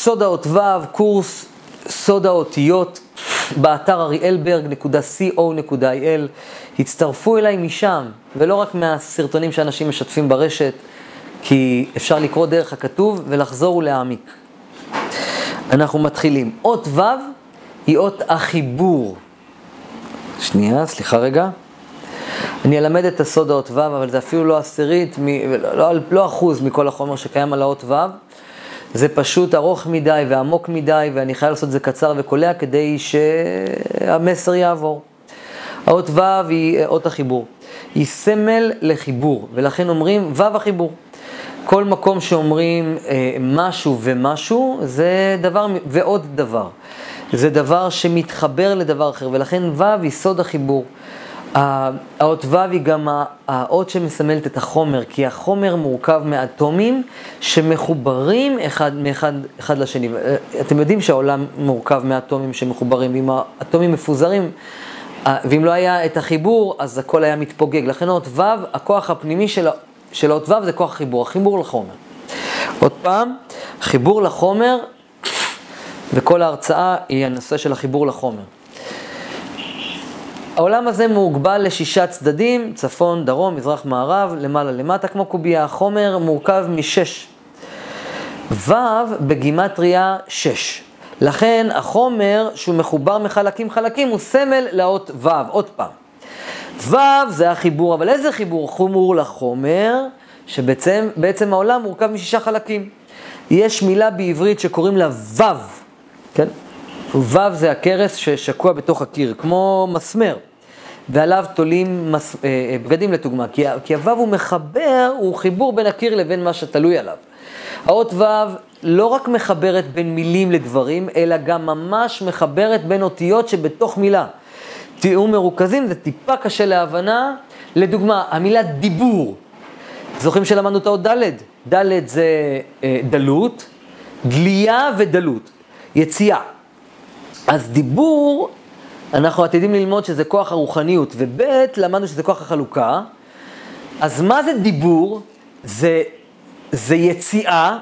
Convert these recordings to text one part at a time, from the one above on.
סוד האות ו', קורס סוד האותיות, באתר אריאלברג.co.il. הצטרפו אליי משם, ולא רק מהסרטונים שאנשים משתפים ברשת, כי אפשר לקרוא דרך הכתוב ולחזור ולהעמיק. אנחנו מתחילים. אות ו' היא אות החיבור. שנייה, סליחה רגע. אני אלמד את הסוד האות ו', אבל זה אפילו לא עשירית, מ, לא, לא אחוז מכל החומר שקיים על האות ו'. זה פשוט ארוך מדי ועמוק מדי, ואני חייב לעשות את זה קצר וקולע כדי שהמסר יעבור. האות ו' היא אות החיבור. היא סמל לחיבור, ולכן אומרים ו' החיבור. כל מקום שאומרים אה, משהו ומשהו, זה דבר ועוד דבר. זה דבר שמתחבר לדבר אחר, ולכן ו' היא סוד החיבור. האות ו' היא גם האות שמסמלת את החומר, כי החומר מורכב מאטומים שמחוברים אחד, מאחד, אחד לשני. אתם יודעים שהעולם מורכב מאטומים שמחוברים, ואם האטומים מפוזרים, ואם לא היה את החיבור, אז הכל היה מתפוגג. לכן האות ו', הכוח הפנימי של, של האות ו' זה כוח החיבור, החיבור לחומר. עוד פעם, חיבור לחומר, וכל ההרצאה היא הנושא של החיבור לחומר. העולם הזה מוגבל לשישה צדדים, צפון, דרום, מזרח, מערב, למעלה, למטה, כמו קובייה. החומר מורכב משש. ו' בגימטריה שש. לכן החומר שהוא מחובר מחלקים חלקים הוא סמל לאות ו', עוד פעם. ו' זה החיבור, אבל איזה חיבור? חומור לחומר, שבעצם העולם מורכב משישה חלקים. יש מילה בעברית שקוראים לה ו', כן? ו' זה הכרס ששקוע בתוך הקיר, כמו מסמר. ועליו תולים מס, אה, אה, בגדים לדוגמה, כי, כי הוו הוא מחבר, הוא חיבור בין הקיר לבין מה שתלוי עליו. האות ו' לא רק מחברת בין מילים לדברים, אלא גם ממש מחברת בין אותיות שבתוך מילה. תיאור מרוכזים זה טיפה קשה להבנה. לדוגמה, המילה דיבור. זוכרים שלמדנו את האות ד'? ד' זה אה, דלות, דליה ודלות, יציאה. אז דיבור אנחנו עתידים ללמוד שזה כוח הרוחניות, וב' למדנו שזה כוח החלוקה. אז מה זה דיבור? זה, זה יציאה,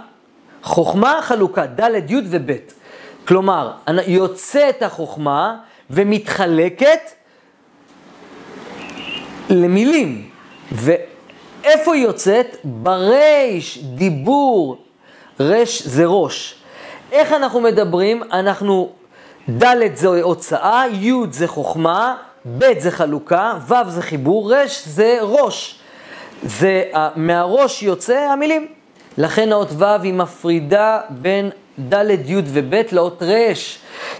חוכמה, חלוקה, ד', י' וב'. כלומר, יוצאת החוכמה ומתחלקת למילים. ואיפה היא יוצאת? בריש, דיבור, רש זה ראש. איך אנחנו מדברים? אנחנו ד' זה הוצאה, י' זה חוכמה, ב' זה חלוקה, ו' זה חיבור, ר' זה ראש. זה, מהראש יוצא המילים. לכן האות ו' היא מפרידה בין ד', י' וב' לאות ר',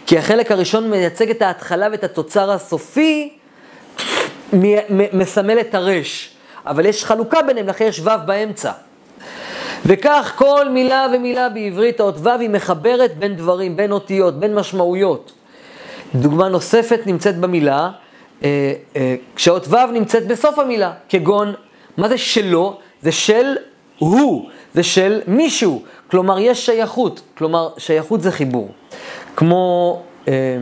כי החלק הראשון מייצג את ההתחלה ואת התוצר הסופי, מסמל את הר', אבל יש חלוקה ביניהם, לכן יש ו' באמצע. וכך כל מילה ומילה בעברית, האות ו' היא מחברת בין דברים, בין אותיות, בין משמעויות. דוגמה נוספת נמצאת במילה, אה, אה, כשהאות ו' נמצאת בסוף המילה, כגון, מה זה שלו? זה של הוא, זה של מישהו. כלומר, יש שייכות. כלומר, שייכות זה חיבור. כמו, אה,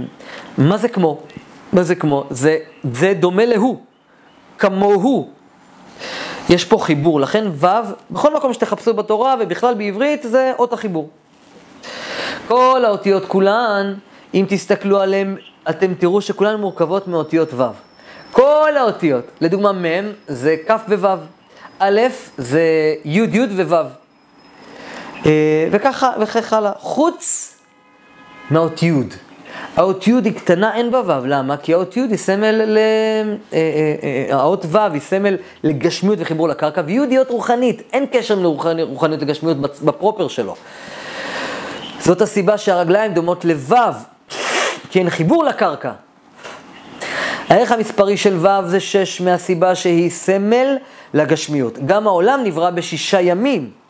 מה זה כמו? מה זה כמו? זה, זה דומה להוא, כמוהו. יש פה חיבור, לכן ו', בכל מקום שתחפשו בתורה ובכלל בעברית, זה אות החיבור. כל האותיות כולן, אם תסתכלו עליהן, אתם תראו שכולן מורכבות מאותיות ו'. כל האותיות, לדוגמה מ' זה כ' וו', א' זה י' י' וו'. אה, וככה וכך הלאה, חוץ מהאות י'. האות י' היא קטנה, אין בה ו', למה? כי האות י' היא סמל, ל... אה, אה, האות ו' היא סמל לגשמיות וחיבור לקרקע, וי' היא אות רוחנית, אין קשר לרוחניות וגשמיות בפרופר שלו. זאת הסיבה שהרגליים דומות לו', כי אין חיבור לקרקע. הערך המספרי של ו' זה 6 מהסיבה שהיא סמל לגשמיות. גם העולם נברא בשישה ימים.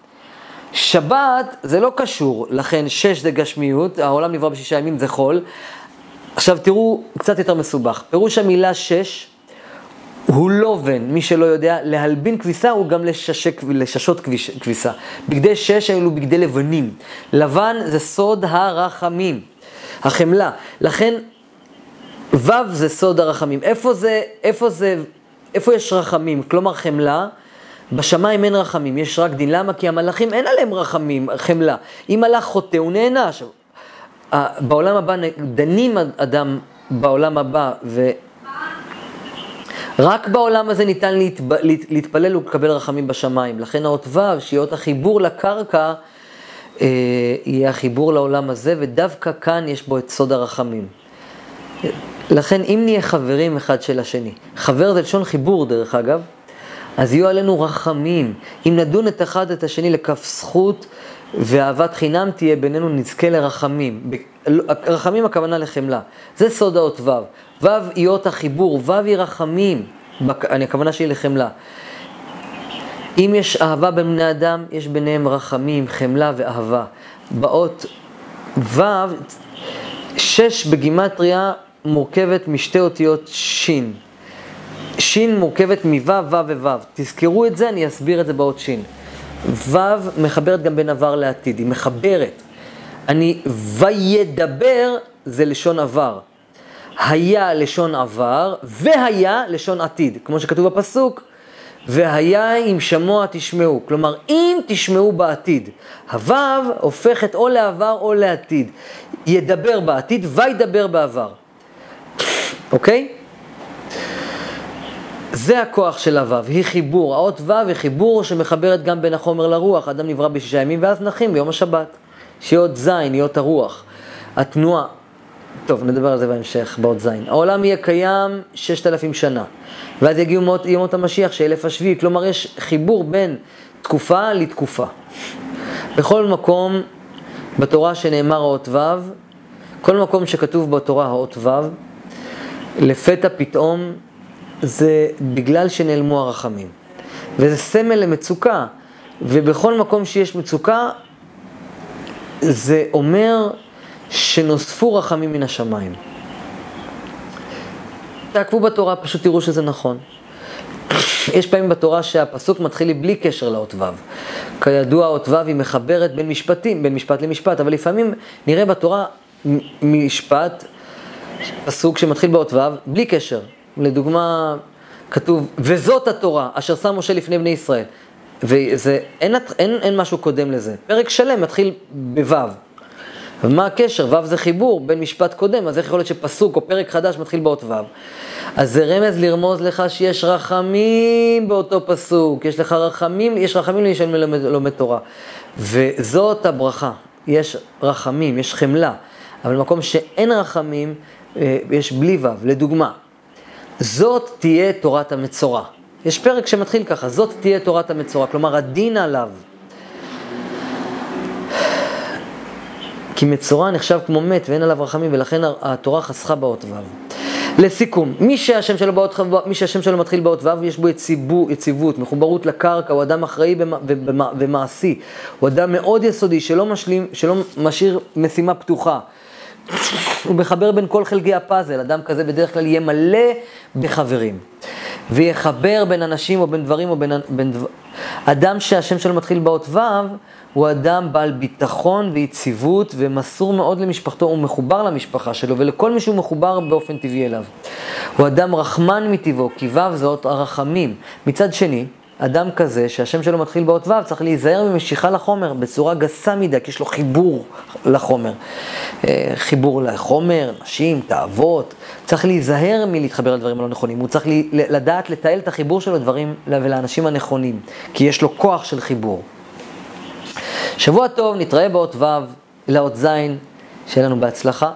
שבת זה לא קשור, לכן שש זה גשמיות, העולם נברא בשישה ימים זה חול. עכשיו תראו, קצת יותר מסובך. פירוש המילה שש הוא לובן, מי שלא יודע, להלבין כביסה הוא גם לששק, לששות כביסה. בגדי שש אלו בגדי לבנים. לבן זה סוד הרחמים, החמלה. לכן ו' זה סוד הרחמים. איפה זה, איפה זה, איפה יש רחמים? כלומר חמלה. בשמיים אין רחמים, יש רק דין. למה? כי המלאכים אין עליהם רחמים, חמלה. אם מלאך חוטא, הוא נענש. בעולם הבא דנים אדם בעולם הבא, ורק בעולם הזה ניתן להתב... להתפלל ולקבל רחמים בשמיים. לכן האות ו', שהיא אות החיבור לקרקע, אה, יהיה החיבור לעולם הזה, ודווקא כאן יש בו את סוד הרחמים. לכן אם נהיה חברים אחד של השני, חבר זה לשון חיבור דרך אגב, אז יהיו עלינו רחמים. אם נדון את אחד את השני לכף זכות ואהבת חינם תהיה בינינו, נזכה לרחמים. רחמים הכוונה לחמלה. זה סוד האות ו'. ו' היא אות החיבור, ו' היא רחמים. אני הכוונה שהיא לחמלה. אם יש אהבה בין בני אדם, יש ביניהם רחמים, חמלה ואהבה. באות ו', שש בגימטריה מורכבת משתי אותיות שין. שין מורכבת מו', ו' וו'. תזכרו את זה, אני אסביר את זה באות שין. ו' מחברת גם בין עבר לעתיד, היא מחברת. אני וידבר זה לשון עבר. היה לשון עבר, והיה לשון עתיד. כמו שכתוב בפסוק, והיה אם שמוע תשמעו. כלומר, אם תשמעו בעתיד. הוו הופכת או לעבר או לעתיד. ידבר בעתיד, וידבר בעבר. אוקיי? זה הכוח של הוו, היא חיבור. האות וו היא חיבור שמחברת גם בין החומר לרוח. אדם נברא בשישה ימים ואז נחים ביום השבת. שהיא אות זין, היא אות הרוח. התנועה, טוב, נדבר על זה בהמשך, באות זין. העולם יהיה קיים ששת אלפים שנה. ואז יגיעו מות, ימות המשיח, שאלף השביעי. כלומר, יש חיבור בין תקופה לתקופה. בכל מקום בתורה שנאמר האות וו, כל מקום שכתוב בתורה האות וו, לפתע פתאום זה בגלל שנעלמו הרחמים. וזה סמל למצוקה, ובכל מקום שיש מצוקה, זה אומר שנוספו רחמים מן השמיים. תעקבו בתורה, פשוט תראו שזה נכון. יש פעמים בתורה שהפסוק מתחיל לי בלי קשר לאות ו'. כידוע, אות ו' היא מחברת בין משפטים, בין משפט למשפט, אבל לפעמים נראה בתורה משפט, פסוק שמתחיל באות ו', בלי קשר. לדוגמה, כתוב, וזאת התורה אשר שם משה לפני בני ישראל. וזה, אין, אין, אין משהו קודם לזה. פרק שלם מתחיל בו'. ומה הקשר? ו' זה חיבור בין משפט קודם, אז איך יכול להיות שפסוק או פרק חדש מתחיל באות ו'? אז זה רמז לרמוז לך שיש רחמים באותו פסוק, יש לך רחמים, יש רחמים למי שלומד תורה. וזאת הברכה, יש רחמים, יש חמלה, אבל במקום שאין רחמים, אה, יש בלי ו', לדוגמה, זאת תהיה תורת המצורע. יש פרק שמתחיל ככה, זאת תהיה תורת המצורע, כלומר הדין עליו. כי מצורע נחשב כמו מת ואין עליו רחמים, ולכן התורה חסכה באות ו'. לסיכום, מי שהשם שלו, באות, מי שהשם שלו מתחיל באות ו', יש בו יציבו, יציבות, מחוברות לקרקע, הוא אדם אחראי ומעשי, הוא אדם מאוד יסודי, שלא, משלים, שלא משאיר משימה פתוחה. הוא מחבר בין כל חלקי הפאזל, אדם כזה בדרך כלל יהיה מלא בחברים. ויחבר בין אנשים או בין דברים או בין... בין דבר... אדם שהשם שלו מתחיל באות ו', הוא אדם בעל ביטחון ויציבות ומסור מאוד למשפחתו, הוא מחובר למשפחה שלו ולכל מי שהוא מחובר באופן טבעי אליו. הוא אדם רחמן מטבעו, כי ו' זה אות הרחמים. מצד שני, אדם כזה שהשם שלו מתחיל באות ו', צריך להיזהר ממשיכה לחומר בצורה גסה מדי, כי יש לו חיבור לחומר. אה, חיבור לחומר, נשים, תאוות. צריך להיזהר מלהתחבר לדברים הלא נכונים. הוא צריך לדעת לתעל את החיבור שלו לדברים ולאנשים הנכונים, כי יש לו כוח של חיבור. שבוע טוב, נתראה באות ו', לאות ז', שיהיה לנו בהצלחה.